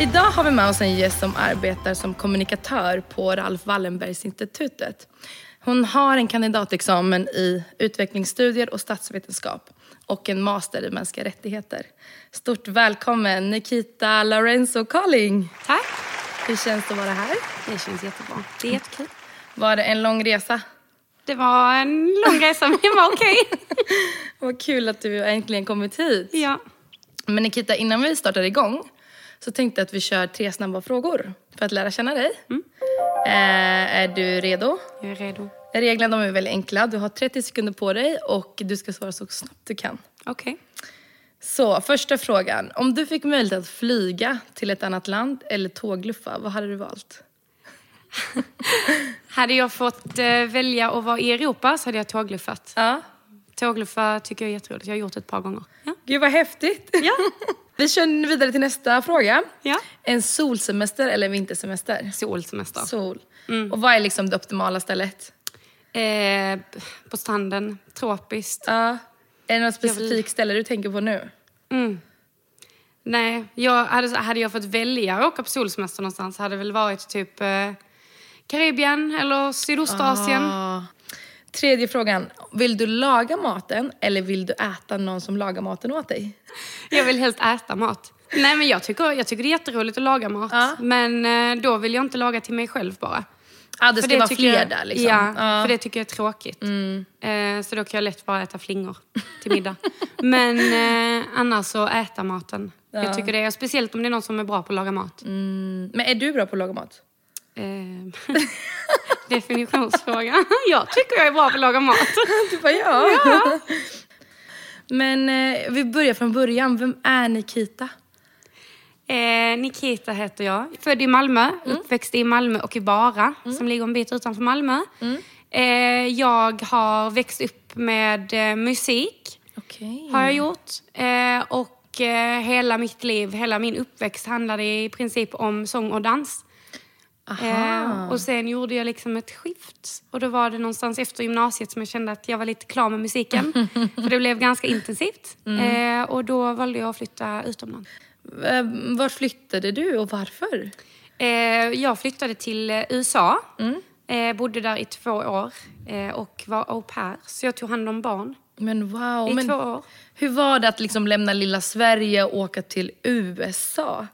Idag har vi med oss en gäst som arbetar som kommunikatör på Ralf Wallenbergsinstitutet. Hon har en kandidatexamen i utvecklingsstudier och statsvetenskap och en master i mänskliga rättigheter. Stort välkommen Nikita Lorenzo Colling. Tack. Hur känns det att vara här? Det känns jättebra. Det är jättekul. Var det en lång resa? Det var en lång resa, men det var okej. Vad kul att du äntligen kommit hit. Ja. Men Nikita, innan vi startar igång så tänkte jag att vi kör tre snabba frågor för att lära känna dig. Eh, är du redo? Jag är redo. Reglerna de är väldigt enkla. Du har 30 sekunder på dig och du ska svara så snabbt du kan. Okej. Så, första frågan. Om du fick möjlighet att flyga till ett annat land eller tågluffa, vad hade du valt? Hade jag fått eh, välja att vara i Europa så hade jag tågluffat. Ja. Tågluffa tycker jag är jätteroligt. Jag har gjort det ett par gånger. Ja. Gud vad häftigt. Ja. Vi kör vidare till nästa fråga. Ja. En solsemester eller vintersemester? Solsemester. Sol. Och vad är liksom det optimala stället? Eh, på stranden. Tropiskt. Ja. Är det något Jag vill- specifikt ställe du tänker på nu? Nej, jag, hade, hade jag fått välja att åka på solsemester någonstans hade det väl varit typ eh, Karibien eller Sydostasien. Ah. Tredje frågan. Vill du laga maten eller vill du äta någon som lagar maten åt dig? Jag vill helst äta mat. Nej men jag tycker, jag tycker det är jätteroligt att laga mat. Ja. Men eh, då vill jag inte laga till mig själv bara. Ja, det ska vara tycker fler jag, där liksom. Ja, Ja. för det tycker jag är tråkigt. Eh, så då kan jag lätt bara äta flingor till middag. men eh, annars så äta maten. Jag tycker det är, speciellt om det är någon som är bra på att laga mat. Men är du bra på att laga mat? Eh, definitionsfråga. jag tycker jag är bra på att laga mat. Du bara ja. Men eh, vi börjar från början. Vem är Nikita? Eh, Nikita heter jag. Född i Malmö, uppväxt i Malmö och i Bara, som ligger en bit utanför Malmö. Eh, jag har växt upp med eh, musik, Okej. har jag gjort. Eh, och eh, hela mitt liv, hela min uppväxt handlade i princip om sång och dans. Eh, och sen gjorde jag liksom ett skift. Och då var det någonstans efter gymnasiet som jag kände att jag var lite klar med musiken. för det blev ganska intensivt. Eh, och då valde jag att flytta utomlands. Eh, Vart flyttade du och varför? Eh, jag flyttade till USA. Eh, bodde där i två år eh, och var au pair. Så jag tog hand om barn Men wow. i men två år. Hur var det att liksom lämna lilla Sverige och åka till USA?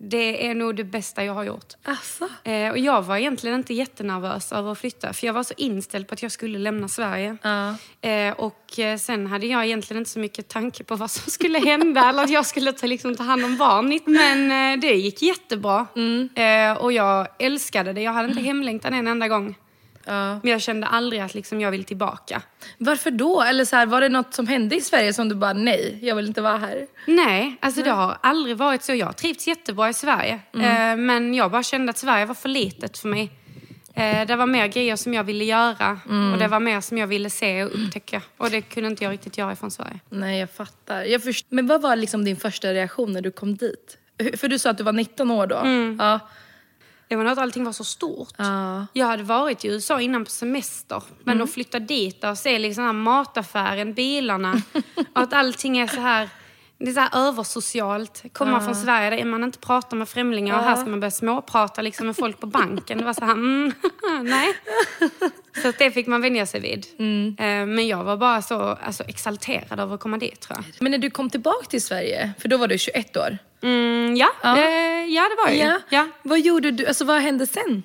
Det är nog det bästa jag har gjort. Alltså? Eh, och jag var egentligen inte jättenervös över att flytta. För jag var så inställd på att jag skulle lämna Sverige. Ja. Eh, och eh, sen hade jag egentligen inte så mycket tanke på vad som skulle hända. eller att jag skulle ta, liksom, ta hand om barn. Men eh, det gick jättebra. Eh, och jag älskade det. Jag hade inte hemlängtan en enda gång. Ja. Men jag kände aldrig att liksom, jag vill tillbaka. Varför då? Eller så här, var det något som hände i Sverige som du bara nej, jag vill inte vara här? Nej, alltså det har aldrig varit så. Jag har trivts jättebra i Sverige. Eh, men jag bara kände att Sverige var för litet för mig. Eh, det var mer grejer som jag ville göra. Och det var mer som jag ville se och upptäcka. Och det kunde inte jag riktigt göra från Sverige. Nej, jag fattar. Jag först- Men vad var liksom din första reaktion när du kom dit? För du sa att du var 19 år då? Ja. Det var att allting var så stort. Ja. Jag hade varit i USA innan på semester. Men att flytta dit och se liksom mataffären, bilarna. och att allting är så här... Det är så här översocialt. Komma från Sverige där man inte pratar med främlingar och här ska man börja småprata liksom med folk på banken. Det var så här, mm, nej. Så det fick man vänja sig vid. Eh, Men jag var bara så alltså, exalterad över att komma dit tror jag. Men när du kom tillbaka till Sverige, för då var du 21 år. Mm, ja, Ja. Eh, ja, det var jag. Ja. Vad gjorde du? Alltså vad hände sen?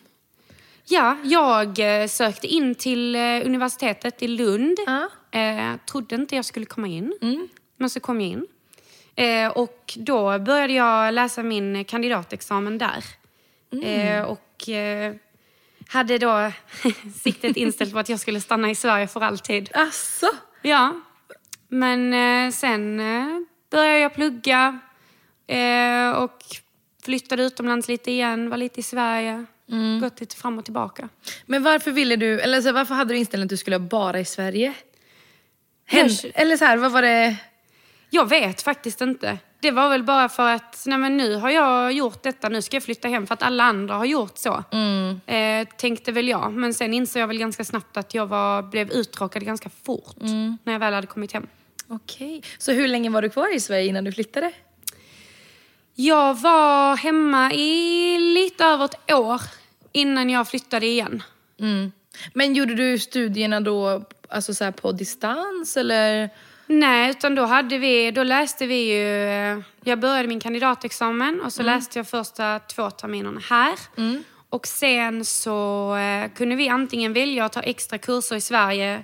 Ja, jag eh, sökte in till universitetet i Lund. Ja. Eh, trodde inte jag skulle komma in, men så kom jag in. Eh, och då började jag läsa min kandidatexamen där. Eh, och eh, hade då siktet inställt på att jag skulle stanna i Sverige för alltid. Alltså? Ja, men sen började jag plugga och flyttade utomlands lite igen, var lite i Sverige. gått lite fram och tillbaka. Men varför ville du, eller så, varför hade du inställningen att du skulle vara i Sverige? Händ, eller så här, vad var det? Jag vet faktiskt inte. Det var väl bara för att nej men nu har jag gjort detta, nu ska jag flytta hem för att alla andra har gjort så. Eh, tänkte väl jag. Men sen insåg jag väl ganska snabbt att jag var, blev uttråkad ganska fort när jag väl hade kommit hem. Okej. Så hur länge var du kvar i Sverige innan du flyttade? Jag var hemma i lite över ett år innan jag flyttade igen. Mm. Men gjorde du studierna då alltså så på distans eller? Nej, utan då, hade vi, då läste vi ju... eh, Jag började min kandidatexamen och så läste jag första två terminerna här. Och sen så eh, kunde vi antingen välja att ta extra kurser i Sverige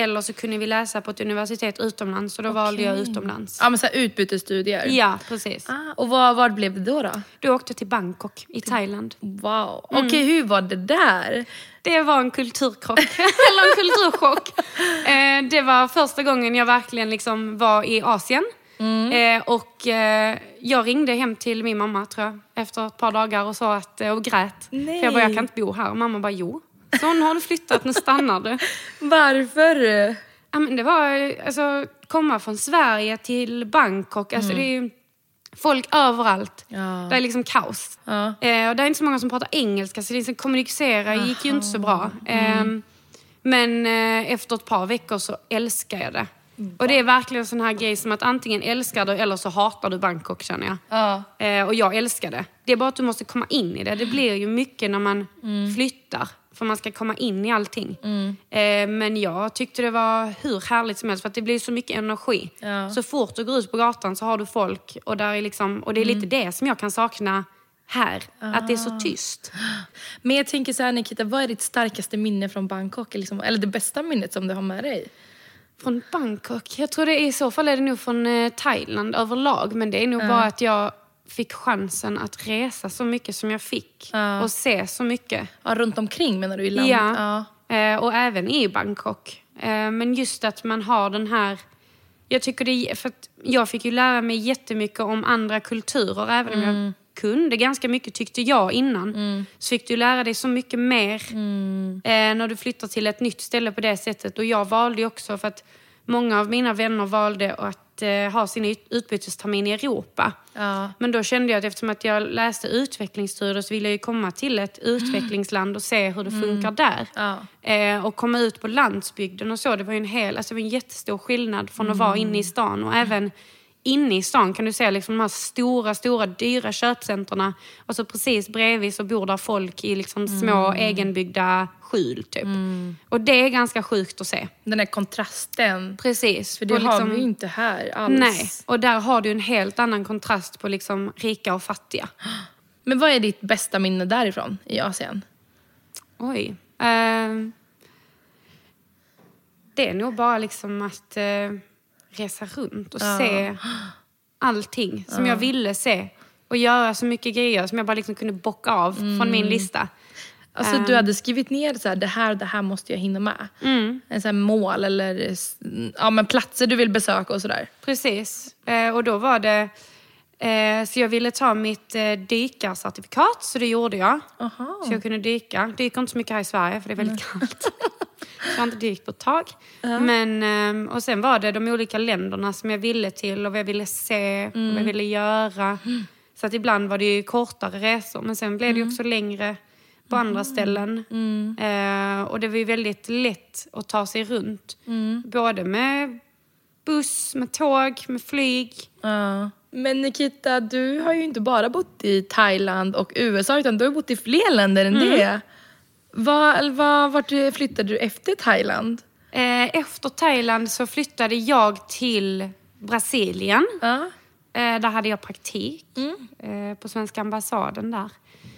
eller så kunde vi läsa på ett universitet utomlands och då valde jag utomlands. Ja men så här utbytesstudier? Ja, precis. Ah, och vad, vad blev det då? då? Då åkte till Bangkok i Thailand. Wow. Okej, hur var det där? Det var en kulturkrock, eller en kulturchock. Eh, det var första gången jag verkligen liksom var i Asien. Eh, och eh, jag ringde hem till min mamma tror jag, efter ett par dagar och sa att, och grät. Nej. För jag bara, jag kan inte bo här. Och mamma bara, jo. Så nu har flyttat, nu stannar du. Varför? Ja, men det var alltså, komma från Sverige till Bangkok. Alltså, det är ju folk överallt. Ja. Det är liksom kaos. Ja. Eh, och det är inte så många som pratar engelska så liksom kommunicera gick ju inte så bra. Eh, men eh, efter ett par veckor så älskar jag det. Och det är verkligen en sån här grej som att antingen älskar du eller så hatar du Bangkok känner jag. Ja. Eh, och jag älskar det. Det är bara att du måste komma in i det. Det blir ju mycket när man flyttar. För man ska komma in i allting. Eh, men jag tyckte det var hur härligt som helst. För att det blir så mycket energi. Ja. Så fort du går ut på gatan så har du folk. Och, där är liksom, och det är lite det som jag kan sakna här. Att det är så tyst. Men jag tänker så här Nikita, vad är ditt starkaste minne från Bangkok? Liksom, eller det bästa minnet som du har med dig? Från Bangkok? Jag tror det är, i så fall är det nog från eh, Thailand överlag. Men det är nog bara att jag fick chansen att resa så mycket som jag fick. Ja. Och se så mycket. Ja, runt omkring menar du? I land? Ja, Eh, och även i Bangkok. Eh, men just att man har den här... Jag tycker det för jag fick ju lära mig jättemycket om andra kulturer, även om jag kunde ganska mycket tyckte jag innan. Så fick du lära dig så mycket mer eh, när du flyttar till ett nytt ställe på det sättet. Och jag valde ju också för att många av mina vänner valde att eh, ha sin ut- utbytestermin i Europa. Ja. Men då kände jag att eftersom att jag läste utvecklingsstudier så ville jag ju komma till ett utvecklingsland och se hur det funkar där. Ja. Eh, och komma ut på landsbygden och så. Det var ju en, hel, alltså en jättestor skillnad från att vara inne i stan. Och även inne i stan kan du se liksom de här stora, stora, dyra köpcenterna. Och så precis bredvid så bor där folk i liksom små egenbyggda skjul typ. Och det är ganska sjukt att se. Den där kontrasten. Precis. För det Och har liksom- vi ju inte här alls. Nej, och där har du en helt annan kontrast på liksom rika och fattiga. Men vad är ditt bästa minne därifrån i Asien? Oj. Ehm, det är nog bara liksom att eh, resa runt och se allting som jag ville se. Och göra så mycket grejer som jag bara liksom kunde bocka av från min lista. Alltså du hade skrivit ner så här, det här och det här måste jag hinna med. En så mål eller ja, men platser du vill besöka och sådär. Precis. Eh, och då var det... Eh, så jag ville ta mitt eh, dykarcertifikat, så det gjorde jag. Aha. Så jag kunde dyka. Dyker inte så mycket här i Sverige för det är väldigt kallt. så jag har inte dykt på ett tag. Men, ehm, och sen var det de olika länderna som jag ville till och vad jag ville se och vad jag ville göra. Så att ibland var det kortare resor men sen blev det ju också längre på andra ställen. Eh, och det var ju väldigt lätt att ta sig runt. Både med buss, med tåg, med flyg. Ja. Men Nikita, du har ju inte bara bott i Thailand och USA utan du har bott i fler länder än det. Var, var, vart flyttade du efter Thailand? Eh, efter Thailand så flyttade jag till Brasilien. Eh, där hade jag praktik eh, på svenska ambassaden där.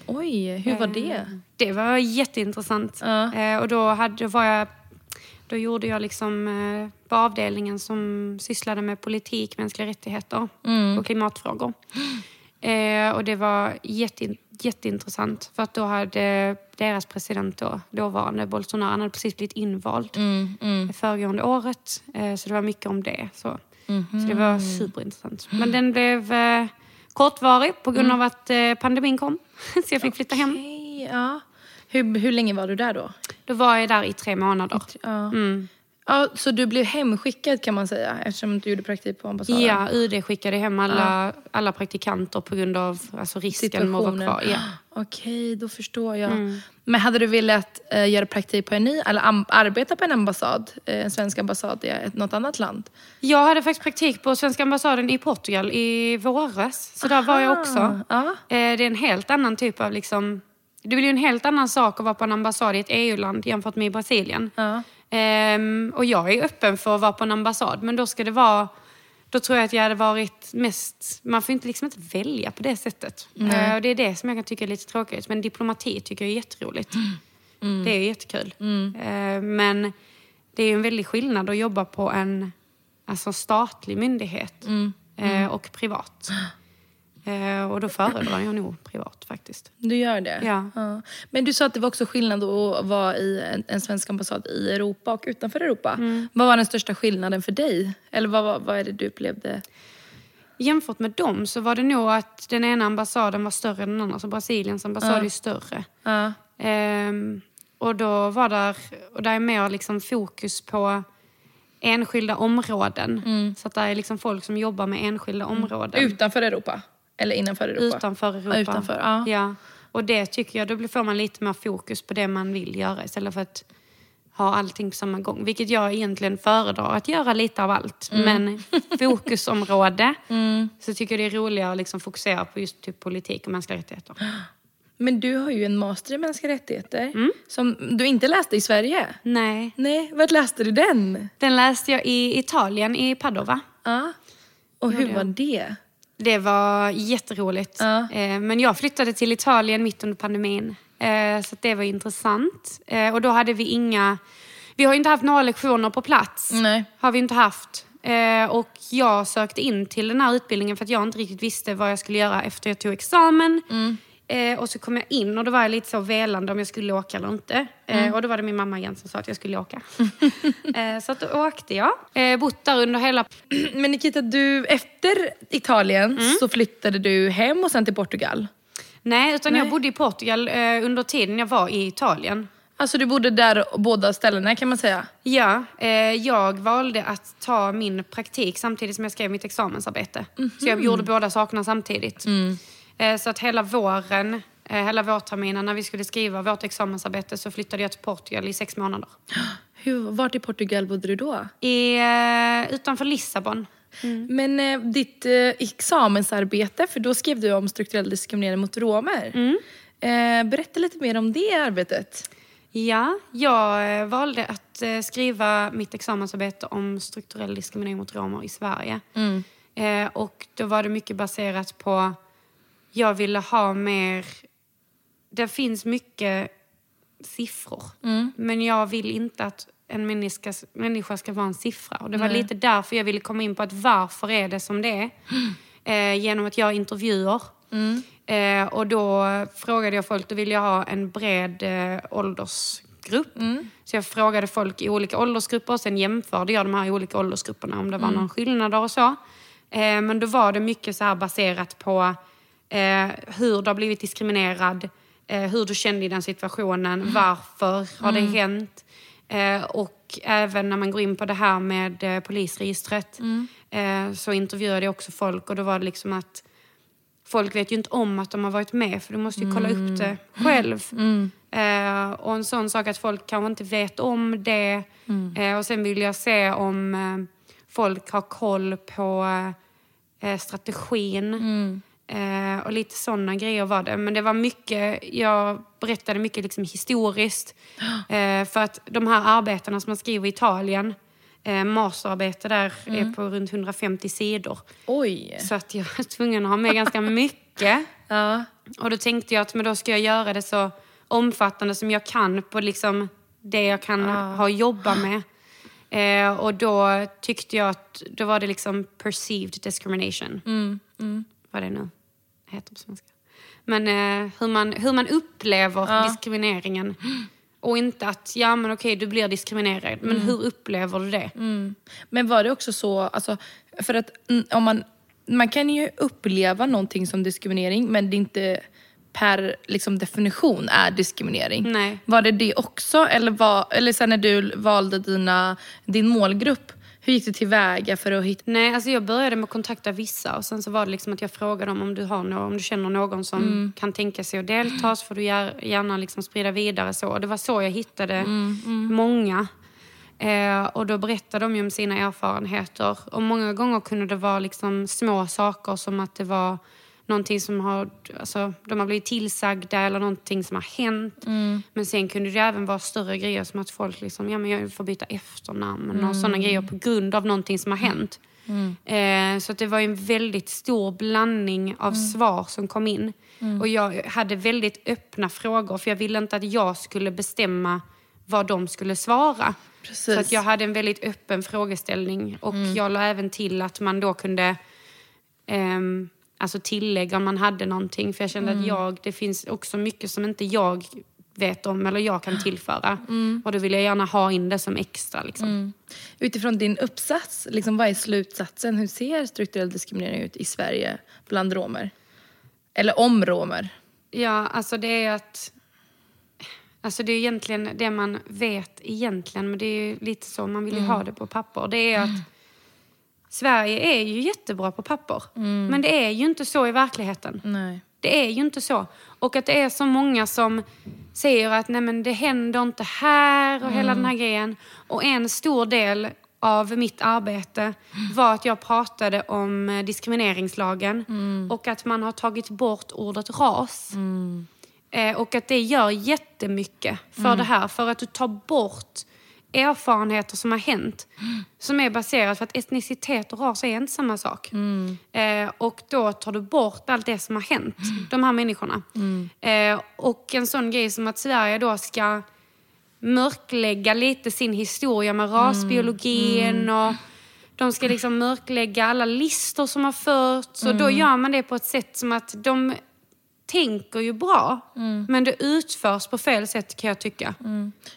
Oj, hur var det? Det var jätteintressant. Eh, och då, hade, var jag, då gjorde jag liksom på avdelningen som sysslade med politik, mänskliga rättigheter och klimatfrågor. Och det var jätte, jätteintressant för att då hade deras president då, dåvarande Bolsonaro, han hade precis blivit invald föregående året. Eh, så det var mycket om det. Så, så det var superintressant. Men den blev eh, kortvarig på grund av att eh, pandemin kom. så jag fick flytta hem. Ja. Hur, hur länge var du där då? Då var jag där i tre månader. Ja. Mm. ja. Så du blev hemskickad kan man säga eftersom du gjorde praktik på ambassaden? Ja, UD skickade hem alla, alla praktikanter på grund av alltså, risken med att vara kvar. Ja. Okej, då förstår jag. Mm. Men hade du velat eh, göra praktik på en ny, eller am- arbeta på en ambassad, eh, en svensk ambassad i ett, något annat land? Jag hade faktiskt praktik på svenska ambassaden i Portugal i våras. Så där var jag också. Ja. Eh, Det är en helt annan typ av... Liksom, det blir ju en helt annan sak att vara på en ambassad i ett EU-land jämfört med i Brasilien. Ja. Ehm, och jag är öppen för att vara på en ambassad, men då ska det vara... Då tror jag att jag hade varit mest... Man får inte, liksom inte välja på det sättet. Eh, och det är det som jag kan tycka är lite tråkigt. Men diplomati tycker jag är jätteroligt. Det är jättekul. Eh, men det är ju en väldig skillnad att jobba på en alltså statlig myndighet eh, och privat. Eh, och då föredrar jag nog privat faktiskt. Du gör det? Ja. Men du sa att det var också skillnad att vara i en, en svensk ambassad i Europa och utanför Europa. Mm. Vad var den största skillnaden för dig? Eller vad, vad, vad är det du upplevde? Jämfört med dem så var det nog att den ena ambassaden var större än den andra. Så Brasiliens ambassad är större. Ja. Ehm, och då var där, och där är mer liksom fokus på enskilda områden. Så att det är liksom folk som jobbar med enskilda områden. Utanför Europa? Eller innanför Europa? Utanför Europa. Ja, utanför, ja. Och det tycker jag, då får man lite mer fokus på det man vill göra istället för att ha allting på samma gång. Vilket jag egentligen föredrar, att göra lite av allt. Mm. Men fokusområde, så tycker jag det är roligare att liksom fokusera på just typ politik och mänskliga rättigheter. Men du har ju en master i mänskliga rättigheter Mm. som du inte läste i Sverige. Nej. Nej, vart läste du den? Den läste jag i Italien, i Padova. Ja. Och hur var det? Det var jätteroligt. Ja. Eh, Men jag flyttade till Italien mitt under pandemin. Eh, Så det var intressant. Eh, Och då hade vi inga... Vi har ju inte haft några lektioner på plats. Nej. Har vi inte haft. Och jag sökte in till den här utbildningen för att jag inte riktigt visste vad jag skulle göra efter jag tog examen. Eh, och så kom jag in och då var jag lite så velande om jag skulle åka eller inte. Eh, och då var det min mamma igen som sa att jag skulle åka. eh, så att då åkte jag. Eh, bott där under hela... Men Nikita, du, efter Italien Mm. så flyttade du hem och sen till Portugal. Nej, utan Nej. jag bodde i Portugal eh, under tiden jag var i Italien. Alltså du bodde där båda ställena kan man säga. Ja, eh, jag valde att ta min praktik samtidigt som jag skrev mitt examensarbete. Så jag gjorde båda sakerna samtidigt. Eh, så att hela våren, eh, hela vårterminen när vi skulle skriva vårt examensarbete så flyttade jag till Portugal i sex månader. Hur, vart i Portugal bodde du då? I, eh, utanför Lissabon. Men eh, ditt eh, examensarbete, för då skrev du om strukturell diskriminering mot romer. Mm. Eh, berätta lite mer om det arbetet. Ja, jag eh, valde att eh, skriva mitt examensarbete om strukturell diskriminering mot romer i Sverige. Eh, och då var det mycket baserat på, jag ville ha mer, det finns mycket siffror. Men jag vill inte att en människa, människa ska vara en siffra. Och det var lite därför jag ville komma in på att varför är det som det är. Eh, genom att göra intervjuer. Eh, och då frågade jag folk, då ville jag ha en bred eh, åldersgrupp. Så jag frågade folk i olika åldersgrupper och sen jämförde jag de här olika åldersgrupperna om det var någon skillnader och så. Eh, men då var det mycket så här baserat på eh, hur du har blivit diskriminerad, eh, hur du kände i den situationen, varför har det hänt? Eh, och även när man går in på det här med eh, polisregistret eh, så intervjuade jag också folk och då var det liksom att folk vet ju inte om att de har varit med för du måste ju kolla upp det själv. Eh, och en sån sak att folk kanske inte vet om det. Eh, och sen vill jag se om folk har koll på strategin. Eh, och lite sådana grejer var det. Men det var mycket, jag berättade mycket liksom historiskt. Eh, för att de här arbetena som man skriver i Italien, eh, masterarbete där är på runt 150 sidor. Oj. Så att jag var tvungen att ha med ganska mycket. Ja. Och då tänkte jag att men då ska jag göra det så omfattande som jag kan på liksom det jag kan ha jobba med. Eh, och då tyckte jag att då var det liksom perceived discrimination. Vad det nu heter på svenska. Men eh, hur, man, hur man upplever diskrimineringen. Och inte att, ja men okej du blir diskriminerad. Men hur upplever du det? Men var det också så, alltså, för att mm, om man, man kan ju uppleva någonting som diskriminering men det är inte per liksom, definition är diskriminering. Nej. Var det det också? Eller, var, eller sen när du valde dina, din målgrupp, hur gick du tillväga för att hitta... Nej, alltså jag började med att kontakta vissa och sen så var det liksom att jag frågade dem om du, har någon, om du känner någon som Mm. kan tänka sig att delta så får du gär- gärna liksom sprida vidare så. Och det var så jag hittade Mm, många. Eh, och då berättade de ju om sina erfarenheter. Och många gånger kunde det vara liksom små saker som att det var någonting som har, alltså, de har blivit tillsagda eller någonting som har hänt. Men sen kunde det även vara större grejer som att folk liksom, ja men jag får byta efternamn och sådana grejer på grund av någonting som har hänt. Eh, så att det var en väldigt stor blandning av svar som kom in. Och jag hade väldigt öppna frågor för jag ville inte att jag skulle bestämma vad de skulle svara. Precis. Så att jag hade en väldigt öppen frågeställning och jag la även till att man då kunde ehm, alltså tillägga om man hade någonting. För jag kände att jag, det finns också mycket som inte jag vet om eller jag kan tillföra. Och då vill jag gärna ha in det som extra. Liksom. Utifrån din uppsats, liksom, vad är slutsatsen? Hur ser strukturell diskriminering ut i Sverige bland romer? Eller om romer? Ja, alltså det är att... Alltså det är egentligen det man vet egentligen, men det är ju lite så man vill ju ha det på papper. Det är att Sverige är ju jättebra på papper, men det är ju inte så i verkligheten. Nej. Det är ju inte så. Och att det är så många som säger att nej men det händer inte här och hela den här grejen. Och en stor del av mitt arbete var att jag pratade om eh, diskrimineringslagen och att man har tagit bort ordet ras. Eh, och att det gör jättemycket för det här. För att du tar bort erfarenheter som har hänt. Som är baserat för att etnicitet och ras är inte samma sak. Eh, och då tar du bort allt det som har hänt de här människorna. Eh, och en sån grej som att Sverige då ska mörklägga lite sin historia med rasbiologin och de ska liksom mörklägga alla listor som har förts och då gör man det på ett sätt som att de tänker ju bra men det utförs på fel sätt kan jag tycka.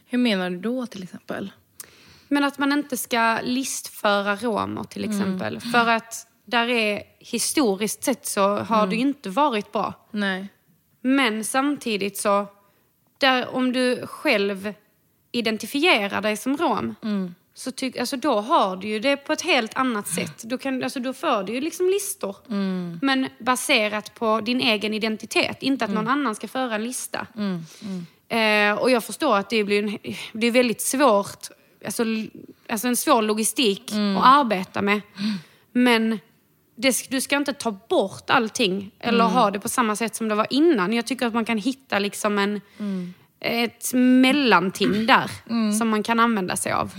Hur menar du då till exempel? Men att man inte ska listföra romer till exempel. För att där är historiskt sett så har det ju inte varit bra. Nej. Men samtidigt så, där, om du själv identifierar dig som rom, så tyck, alltså då har du ju det på ett helt annat sätt. Då, kan, alltså då får du ju liksom listor. Men baserat på din egen identitet, inte att någon annan ska föra en lista. Eh, och jag förstår att det blir, en, det är väldigt svårt, alltså, alltså en svår logistik att arbeta med. Men det, du ska inte ta bort allting eller ha det på samma sätt som det var innan. Jag tycker att man kan hitta liksom en, ett mellanting där som man kan använda sig av.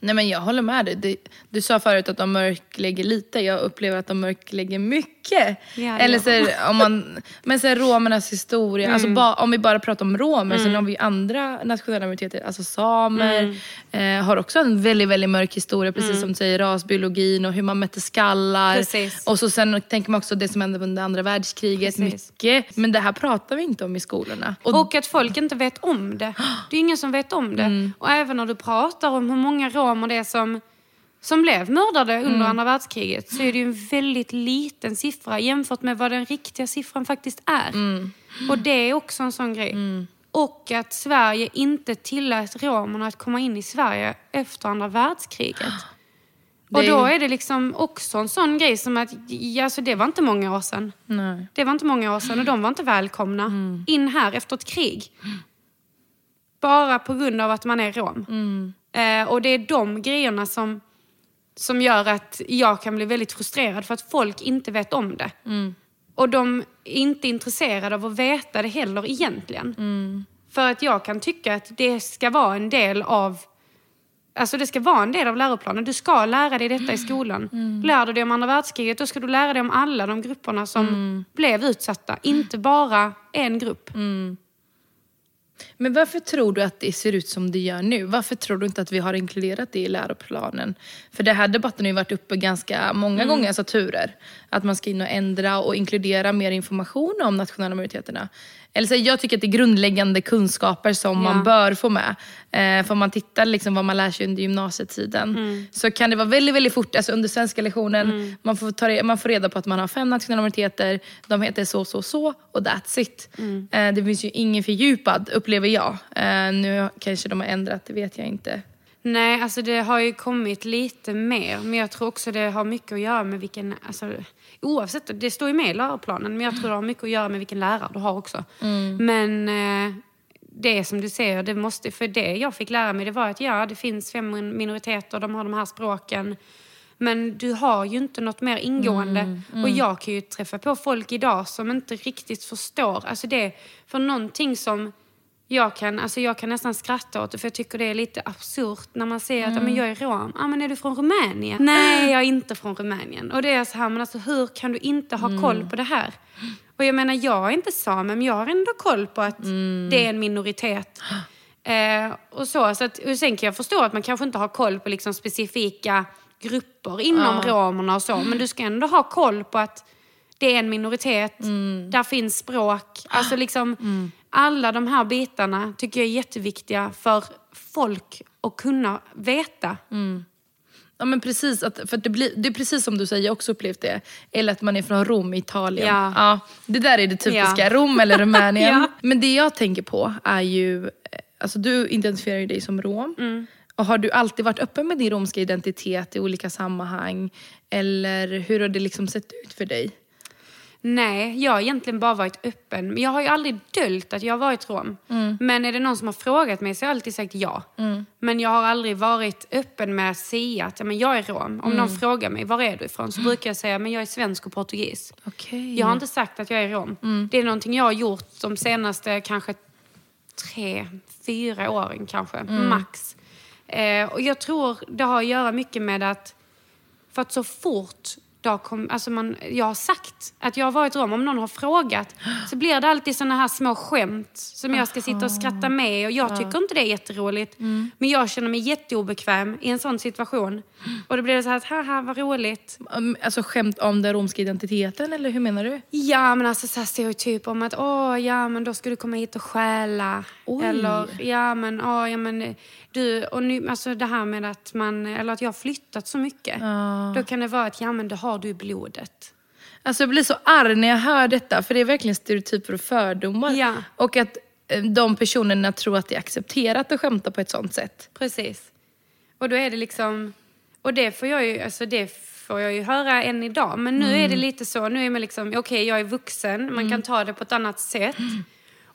Nej men jag håller med dig. Det, du sa förut att de mörklägger lite. Jag upplever att de mörklägger mycket. Ja, Eller så, om man, men så är romernas historia, alltså ba, om vi bara pratar om romer, sen har vi andra nationella minoriteter, alltså samer, eh, har också en väldigt, väldigt mörk historia, precis som du säger, rasbiologin och hur man mätte skallar. Precis. Och så sen tänker man också det som hände under andra världskriget, Precis. mycket. Men det här pratar vi inte om i skolorna. Och, att folk inte vet om det. Det är ingen som vet om det. Och även när du pratar om hur många romer det är som, som blev mördade under andra världskriget så är det ju en väldigt liten siffra jämfört med vad den riktiga siffran faktiskt är. Och det är också en sån grej. Och att Sverige inte tillät romerna att komma in i Sverige efter andra världskriget. Och Det då är det liksom också en sån grej som att, alltså det var inte många år sedan. Nej. Det var inte många år sedan och de var inte välkomna in här efter ett krig. Bara på grund av att man är rom. Eh, och det är de grejerna som, som gör att jag kan bli väldigt frustrerad för att folk inte vet om det. Och de är inte intresserade av att veta det heller egentligen. För att jag kan tycka att det ska vara en del av Alltså det ska vara en del av läroplanen. Du ska lära dig detta i skolan. Lär du dig om andra världskriget, då ska du lära dig om alla de grupperna som blev utsatta. Inte bara en grupp. Men varför tror du att det ser ut som det gör nu? Varför tror du inte att vi har inkluderat det i läroplanen? För det här debatten har ju varit uppe ganska många gånger, alltså turer. Att man ska in och ändra och inkludera mer information om nationella minoriteterna. Eller så, jag tycker att det är grundläggande kunskaper som Ja. man bör få med. Eh, för om man tittar liksom vad man lär sig under gymnasietiden Mm. så kan det vara väldigt, väldigt fort, alltså under svenska lektionen, man, får ta, man får reda på att man har fem nationella minoriteter, de heter så, så, så och that's it. Mm. Eh, det finns ju ingen fördjupad, upplever jag. Eh, nu kanske de har ändrat, det vet jag inte. Nej, alltså det har ju kommit lite mer. Men jag tror också det har mycket att göra med vilken... Alltså, oavsett, det står ju med i läroplanen. Men jag tror det har mycket att göra med vilken lärare du har också. Men eh, det som du säger, det måste, för det jag fick lära mig det var att ja, det finns fem minoriteter, de har de här språken. Men du har ju inte något mer ingående. Och jag kan ju träffa på folk idag som inte riktigt förstår. Alltså det, för någonting som jag kan, alltså jag kan nästan skratta åt det för jag tycker det är lite absurt när man säger att "Ja, men jag är rom. Ja, men är du från Rumänien? Nej, jag är inte från Rumänien. Och det är så här, men alltså hur kan du inte ha koll på det här? Och jag menar, jag är inte same, men jag har ändå koll på att det är en minoritet. Eh, och så, så att, och sen kan jag förstå att man kanske inte har koll på liksom specifika grupper inom romerna och så, men du ska ändå ha koll på att det är en minoritet, där finns språk. Alltså liksom, alla de här bitarna tycker jag är jätteviktiga för folk att kunna veta. Ja men precis, att, för att det, blir, det är precis som du säger, jag också upplevt det. Eller att man är från Rom, Italien. Ja. det där är det typiska, Ja. Rom eller Rumänien. Ja. Men det jag tänker på är ju, eh, alltså du identifierar ju dig som rom. Mm. Och har du alltid varit öppen med din romska identitet i olika sammanhang? Eller hur har det liksom sett ut för dig? Nej, jag har egentligen bara varit öppen. Jag har ju aldrig döljt att jag har varit rom. Men är det någon som har frågat mig så har jag alltid sagt ja. Men jag har aldrig varit öppen med att säga att men jag är rom. Om någon frågar mig, var är du ifrån? Så brukar jag säga, men jag är svensk och portugis. Okej. Jag har inte sagt att jag är rom. Det är någonting jag har gjort de senaste kanske tre, fyra åren kanske, max. Eh, och jag tror det har att göra mycket med att, för att så fort har kom, alltså man, jag har sagt att jag har varit rom, om någon har frågat så blir det alltid såna här små skämt som jag ska sitta och skratta med och jag tycker inte det är jätteroligt. Men jag känner mig jätteobekväm i en sån situation. Och då blir det så här att, haha vad roligt. Um, Alltså skämt om den romska identiteten eller hur menar du? Ja, men alltså så här stereotyp om att åh, ja men då ska du komma hit och stjäla. Oj. Eller ja men, åh, ja men du, och nu, alltså det här med att man, eller att jag har flyttat så mycket. Då kan det vara att ja men det har du i blodet. Alltså jag blir så arg när jag hör detta, för det är verkligen stereotyper och fördomar. Ja. Och att eh, de personerna tror att det är accepterat att skämta på ett sånt sätt. Precis. Och då är det liksom, och det får jag ju, alltså det får jag ju höra än idag. Men nu är det lite så, nu är man liksom, okej jag är vuxen, man kan ta det på ett annat sätt.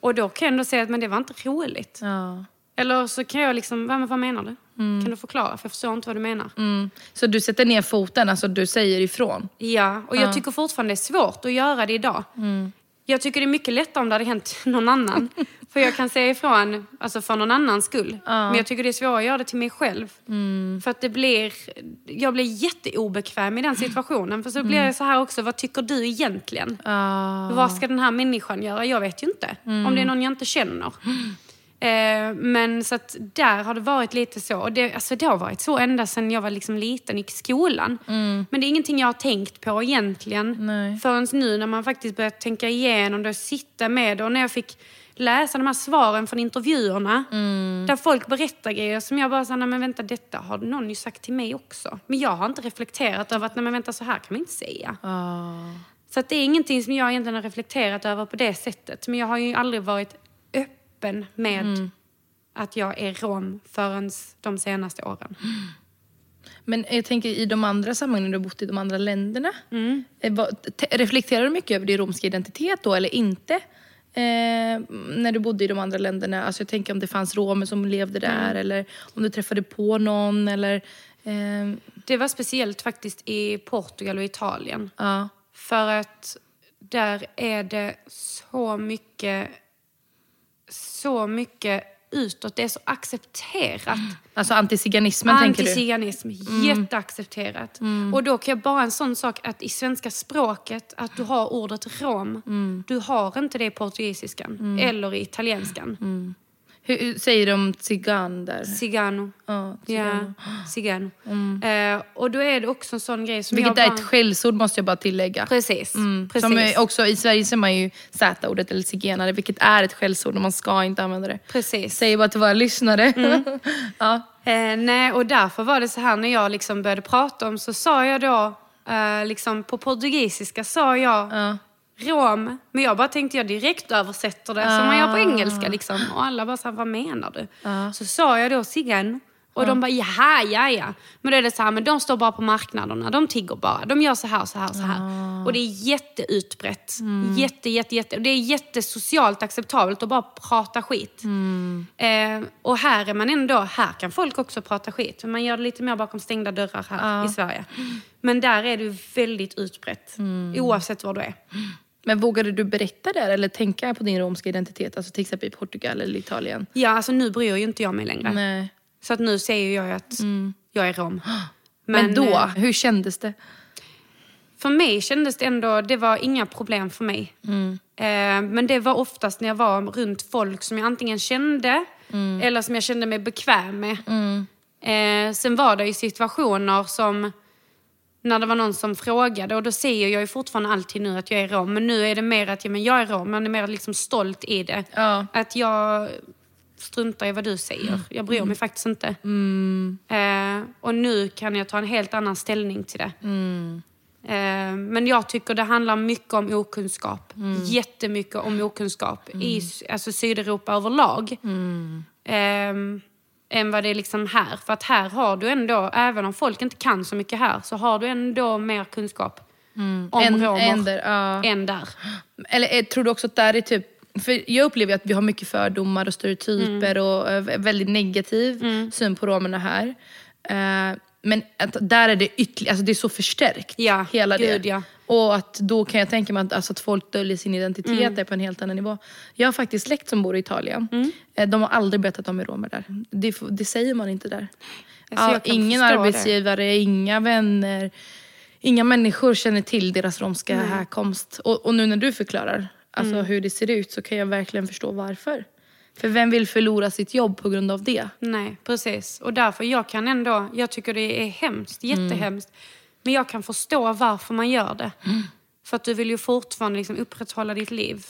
Och då kan jag ändå säga att men det var inte roligt. Ja. Eller så kan jag liksom, vad, vad menar du? Kan du förklara? För jag förstår inte vad du menar. Mm. Så du sätter ner foten, alltså du säger ifrån? Ja, och jag tycker fortfarande det är svårt att göra det idag. Jag tycker det är mycket lättare om det hade hänt någon annan. för jag kan säga ifrån alltså för någon annans skull. Men jag tycker det är svårare att göra det till mig själv. För att det blir, jag blir jätteobekväm i den situationen. För så blir jag så här också, vad tycker du egentligen? Ja. Vad ska den här människan göra? Jag vet ju inte. Om det är någon jag inte känner. Eh, men så att där har det varit lite så. Och det, alltså det har varit så ända sedan jag var liksom liten, gick i skolan. Men det är ingenting jag har tänkt på egentligen. Nej. Förrän nu när man faktiskt börjat tänka igenom det och sitta med det. Och när jag fick läsa de här svaren från intervjuerna. Där folk berättar grejer som jag bara sa, nej men vänta detta har någon ju sagt till mig också. Men jag har inte reflekterat över att, nej men vänta så här kan man inte säga. Ja. Så att det är ingenting som jag egentligen har reflekterat över på det sättet. Men jag har ju aldrig varit öppen med att jag är rom förrän de senaste åren. Men jag tänker i de andra sammanhangen du har bott i de andra länderna. Eh, vad- te- Reflekterar du mycket över din romska identitet då eller inte? Eh, när du bodde i de andra länderna. Alltså jag tänker om det fanns romer som levde där eller om du träffade på någon eller... Eh, Det var speciellt faktiskt i Portugal och Italien. ja. För att där är det så mycket, så mycket utåt. Det är så accepterat. Alltså antiziganismen tänker du? Antiziganism, jätteaccepterat. Och då kan jag bara en sån sak att i svenska språket att du har ordet rom. Du har inte det i portugisiskan eller i italienskan. Hur, säger de cigan där? Cigano. Ja, Ja, cigano. cigano. Eh, och då är det också en sån grej som Vilket jag är bara... ett skällsord måste jag bara tillägga. Precis. Mm. precis. Som också, I Sverige säger man ju z-ordet eller zigenare, vilket är ett skällsord och man ska inte använda det. Precis. Säger bara till våra lyssnare. ja. Eh, nej, och därför var det så här när jag liksom började prata om så sa jag då, eh, liksom på portugisiska sa jag Ja. Rom. Men jag bara tänkte jag direkt översätter det som man gör på engelska liksom. Och alla bara så här, vad menar du? Så sa jag då cigano. Och de bara, jaha, ja, ja. Men då är det så här, men de står bara på marknaderna, de tigger bara. De gör så här, så här, så här. Och det är jätteutbrett. Jätte, jätte, jätte. Och det är jättesocialt acceptabelt att bara prata skit. Eh, och här är man ändå, här kan folk också prata skit. Men man gör det lite mer bakom stängda dörrar här i Sverige. Men där är det väldigt utbrett. Oavsett var du är. Men vågade du berätta där eller tänka på din romska identitet? Alltså till exempel i Portugal eller Italien? Ja, alltså nu bryr ju inte jag mig längre. Nej. Så att nu säger jag att jag är rom. Men, då, eh, hur kändes det? För mig kändes det ändå, det var inga problem för mig. Eh, men det var oftast när jag var runt folk som jag antingen kände eller som jag kände mig bekväm med. Eh, sen var det ju situationer som när det var någon som frågade och då säger jag ju fortfarande alltid nu att jag är rom. Men nu är det mer att ja, men jag är rom, man är mer liksom stolt i det. Ja. Att jag struntar i vad du säger. Jag bryr mig faktiskt inte. Eh, och nu kan jag ta en helt annan ställning till det. Eh, men jag tycker det handlar mycket om okunskap. Jättemycket om okunskap i alltså Sydeuropa överlag. Eh, än vad det är liksom här. För att här har du ändå, även om folk inte kan så mycket här, så har du ändå mer kunskap om En- romer en där, ja. än där. Eller eh, tror du också att där är typ... För jag upplever att vi har mycket fördomar och stereotyper Mm. och eh, väldigt negativ syn på romerna här. Eh, men att där är det ytterligare, alltså det är så förstärkt. Ja, hela gud, det. ja. Och att då kan jag tänka mig att, alltså att folk döljer sin identitet Mm. är på en helt annan nivå. Jag har faktiskt släkt som bor i Italien. Mm. Eh, De har aldrig berättat att de är romer där. Det, det säger man inte där. Alltså, ja, ingen förstå det. arbetsgivare, inga vänner. Inga människor känner till deras romska härkomst. Och, och nu när du förklarar alltså, Mm. hur det ser ut så kan jag verkligen förstå varför. För vem vill förlora sitt jobb på grund av det? Nej, precis. Och därför, jag kan ändå, jag tycker det är hemskt, jättehemskt. Men jag kan förstå varför man gör det. För att du vill ju fortfarande liksom upprätthålla ditt liv.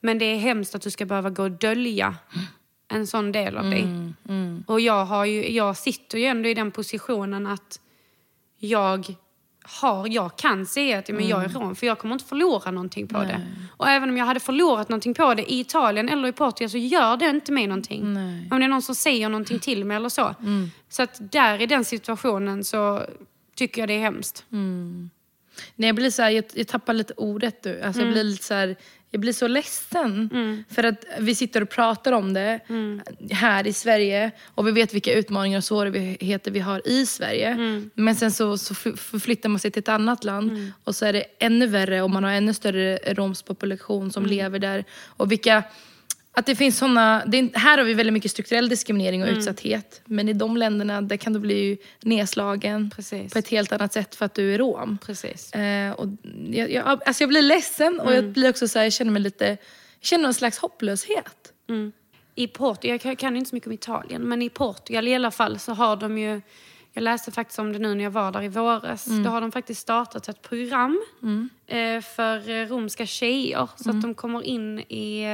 Men det är hemskt att du ska behöva gå och dölja en sån del av dig. Och jag, har ju, jag sitter ju ändå i den positionen att jag har, jag kan säga att men jag är rom för jag kommer inte förlora någonting på det. Och även om jag hade förlorat någonting på det i Italien eller i Portugal så gör det inte mig någonting. Om det är någon som säger någonting till mig eller så. Så att där i den situationen så tycker jag det är hemskt. Nej, jag blir så här, jag, jag tappar lite ordet nu. Alltså, jag, blir lite så här, jag blir så ledsen. För att vi sitter och pratar om det här i Sverige. Och vi vet vilka utmaningar och svårigheter vi har i Sverige. Men sen så, så förflyttar man sig till ett annat land. Och så är det ännu värre och man har ännu större romsk population som lever där. Och vilka... Att det finns såna, det är, här har vi väldigt mycket strukturell diskriminering och utsatthet. Men i de länderna där kan du bli nedslagen Precis. på ett helt annat sätt för att du är rom. Precis. Eh, och jag, jag, alltså jag blir ledsen och jag blir också så här, jag känner mig lite, jag känner någon slags hopplöshet. I Portugal, jag kan- kan inte så mycket om Italien, men i Portugal i alla fall så har de ju, jag läste faktiskt om det nu när jag var där i våras, då har de faktiskt startat ett program eh, för eh, romska tjejer så att de kommer in i,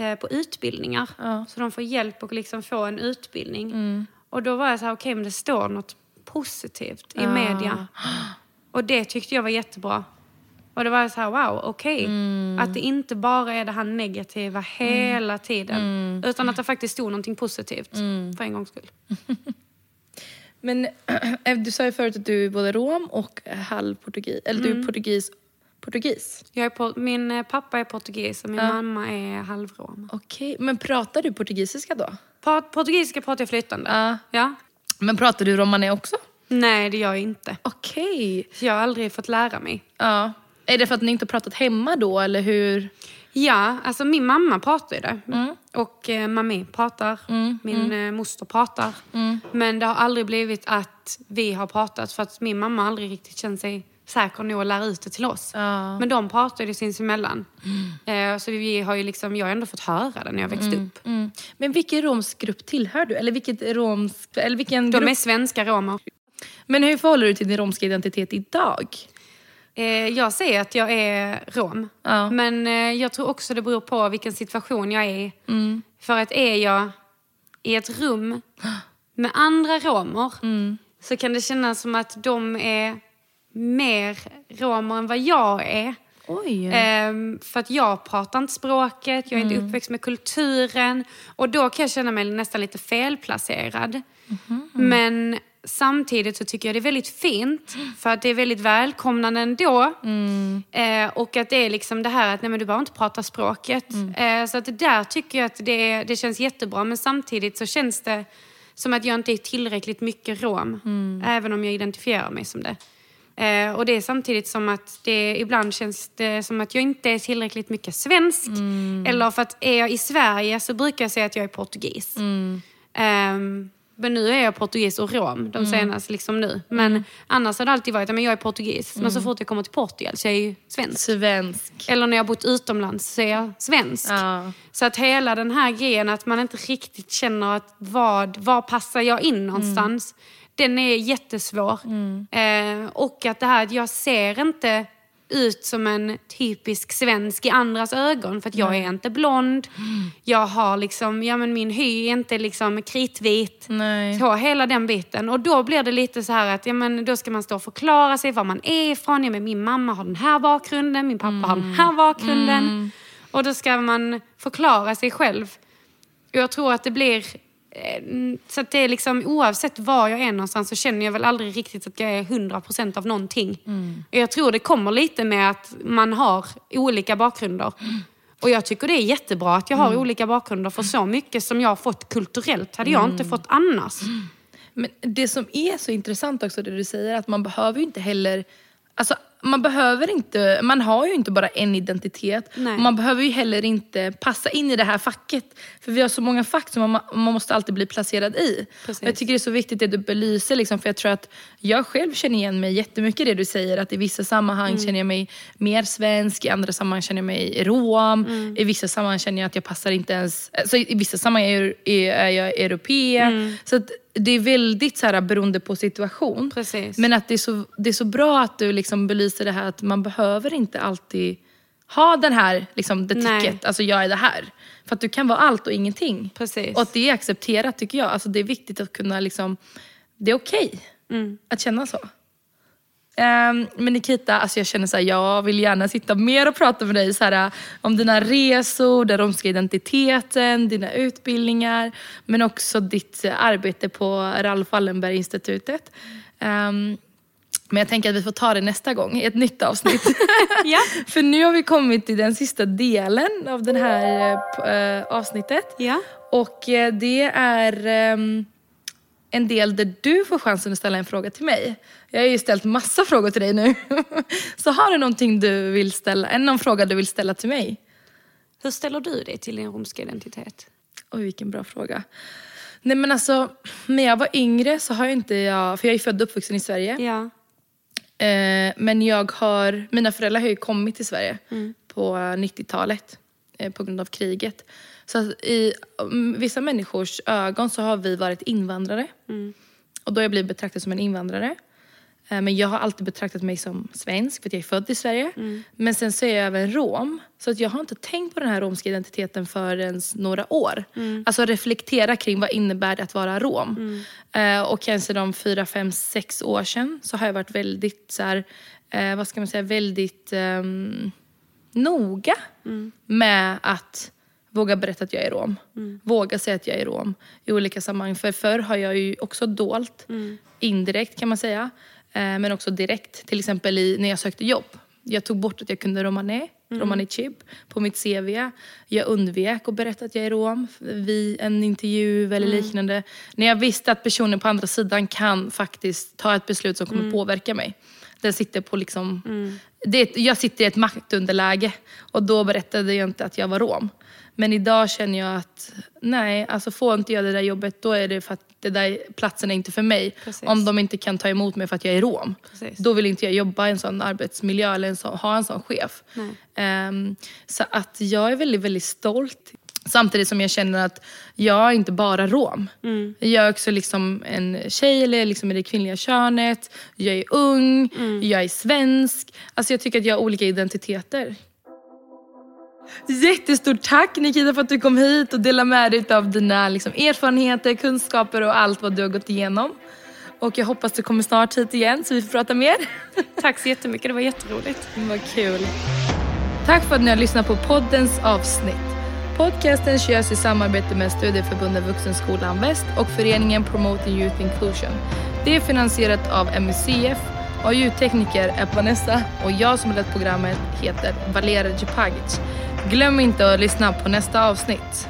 eh, eh, på utbildningar. Så de får hjälp att liksom få en utbildning. Och då var jag så här, okej men det står något positivt i media. Och det tyckte jag var jättebra. Och det var så här, wow, okej. Att det inte bara är det här negativa hela tiden. Utan att det faktiskt stod någonting positivt. För en gångs skull. Men eh, du sa ju förut att du är både rom och halv portugis, eller du är portugis, portugis. Jag är på, min eh, pappa är portugis och min mamma är halvrom. Okej, men pratar du portugisiska då? Pa- Portugisiska pratar jag flytande. Ja. Ja. Men pratar du romané också? Nej, det gör jag inte. Okej. Jag har aldrig fått lära mig. Ja. Är det för att ni inte har pratat hemma då eller hur? Ja, alltså min mamma pratar ju det. Och eh, mammi pratar. Min eh, moster pratar. Men det har aldrig blivit att vi har pratat för att min mamma aldrig riktigt känt sig säker nog att lära ut det till oss. Ja. Men de pratar ju sinsemellan. Eh, så vi har ju liksom, jag har ändå fått höra det när jag växte upp. Mm. Men vilken romsk grupp tillhör du? Eller, vilket romsk, eller vilken De grupp? är svenska romer. Men hur förhåller du till din romska identitet idag? Eh, jag säger att jag är rom. Ja. Men eh, jag tror också det beror på vilken situation jag är i. För att är jag i ett rum med andra romer så kan det kännas som att de är mer romer än vad jag är. Ehm, för att jag pratar inte språket, jag är inte uppväxt med kulturen. Och då kan jag känna mig nästan lite felplacerad. Men samtidigt så tycker jag det är väldigt fint. För att det är väldigt välkomnande ändå. Eh, och att det är liksom det här att nej, men du behöver inte prata språket. Eh, så att det där tycker jag att det, det känns jättebra. Men samtidigt så känns det som att jag inte är tillräckligt mycket rom. Även om jag identifierar mig som det. Eh, och det är samtidigt som att det ibland känns det som att jag inte är tillräckligt mycket svensk. Eller för att är jag i Sverige så brukar jag säga att jag är portugis. Ehm, men nu är jag portugis och rom de senaste liksom nu. Men annars har det alltid varit att jag är portugis. Men så fort jag kommer till Portugal så är jag ju svensk. Svensk. Eller när jag har bott utomlands så är jag svensk. Ja. Så att hela den här grejen att man inte riktigt känner att vad, var passar jag in någonstans. Den är jättesvår. Eh, och att det här att jag ser inte ut som en typisk svensk i andras ögon. För att jag är inte blond. Jag har liksom, ja men min hy är inte liksom kritvit. Nej. Så hela den biten. Och då blir det lite så här att ja, men då ska man stå och förklara sig var man är ifrån. Ja, men min mamma har den här bakgrunden, min pappa har den här bakgrunden. Och då ska man förklara sig själv. Och jag tror att det blir... eh, Så att det är liksom oavsett var jag är någonstans så känner jag väl aldrig riktigt att jag är 100% av någonting. Och jag tror det kommer lite med att man har olika bakgrunder. Och jag tycker det är jättebra att jag har olika bakgrunder för så mycket som jag har fått kulturellt hade jag inte fått annars. Men det som är så intressant också det du säger att man behöver ju inte heller Alltså, man behöver inte, man har ju inte bara en identitet. Man behöver ju heller inte passa in i det här facket. För vi har så många fack som man, man måste alltid bli placerad i. Jag tycker det är så viktigt det du belyser. Liksom, för jag tror att jag själv känner igen mig jättemycket i det du säger. Att i vissa sammanhang känner jag mig mer svensk, i andra sammanhang känner jag mig rom. I vissa sammanhang känner jag att jag passar inte ens... Alltså, I vissa sammanhang är jag, är, är jag europé. Så att det är väldigt så här, beroende på situation. Precis. Men att det är, så, det är så bra att du liksom belyser det här att man behöver inte alltid ha den här, liksom, the Nej. ticket, alltså jag är det här. För att du kan vara allt och ingenting. Precis. Och att det är accepterat tycker jag. Alltså det är viktigt att kunna liksom, det är okej Mm. att känna så. Ehm, men Nikita, alltså jag känner så här, jag vill gärna sitta mer och prata med dig så här, om dina resor, den romska identiteten, dina utbildningar. Men också ditt eh, arbete på Ralf Wallenberg-institutet. Ehm, men jag tänker att vi får ta det nästa gång i ett nytt avsnitt. Ja. För nu har vi kommit till den sista delen av det här eh, eh, avsnittet. Ja. Och eh, det är ehm, en del där du får chansen att ställa en fråga till mig. Jag har ju ställt massa frågor till dig nu. Så har du någonting du vill ställa, någon fråga du vill ställa till mig? Hur ställer du dig till din romska identitet? Oj, vilken bra fråga. Nej men alltså, när jag var yngre så har jag inte jag, för jag är född och uppvuxen i Sverige. Ja. Eh, men jag har, mina föräldrar har ju kommit till Sverige på 90-talet eh, på grund av kriget. Så att i mm, vissa människors ögon så har vi varit invandrare. Och då har jag blivit betraktad som en invandrare. Eh, men jag har alltid betraktat mig som svensk för att jag är född i Sverige. Men sen så är jag även rom. Så att jag har inte tänkt på den här romska identiteten förrän några år. Alltså reflektera kring vad innebär det att vara rom. Eh, och kanske de fyra, fem, sex år sedan så har jag varit väldigt så här, eh, vad ska man säga, väldigt ehm, noga med att våga berätta att jag är rom. Våga säga att jag är rom i olika sammanhang. För förr har jag ju också dolt, indirekt kan man säga. Eh, men också direkt, till exempel i, när jag sökte jobb. Jag tog bort att jag kunde romane, romani chib, på mitt CV. Jag undvek att berätta att jag är rom vid en intervju eller liknande. När jag visste att personen på andra sidan kan faktiskt ta ett beslut som kommer påverka mig. Den sitter på liksom... Det, jag sitter i ett maktunderläge och då berättade jag inte att jag var rom. Men idag känner jag att nej, alltså får inte jag det där jobbet då är det för att det där platsen är inte för mig. Precis. Om de inte kan ta emot mig för att jag är rom. Precis. Då vill inte jag jobba i en sån arbetsmiljö eller en sån, ha en sån chef. Ehm, så att jag är väldigt, väldigt stolt. Samtidigt som jag känner att jag är inte bara rom. Jag är också liksom en tjej eller liksom i det kvinnliga könet. Jag är ung, jag är svensk. Alltså jag tycker att jag har olika identiteter. Jättestort tack Nikita för att du kom hit och delade med dig av dina liksom, erfarenheter, kunskaper och allt vad du har gått igenom. Och jag hoppas du kommer snart hit igen så vi får prata mer. Tack så jättemycket, det var jätteroligt. Vad kul. Tack för att ni har lyssnat på poddens avsnitt. Podcasten körs i samarbete med Studieförbundet Vuxenskolan Väst och föreningen Promoting Youth Inclusion. Det är finansierat av MUCF och ljudtekniker är Vanessa och jag som lett programmet heter Valera Djepagic. Glöm inte att lyssna på nästa avsnitt.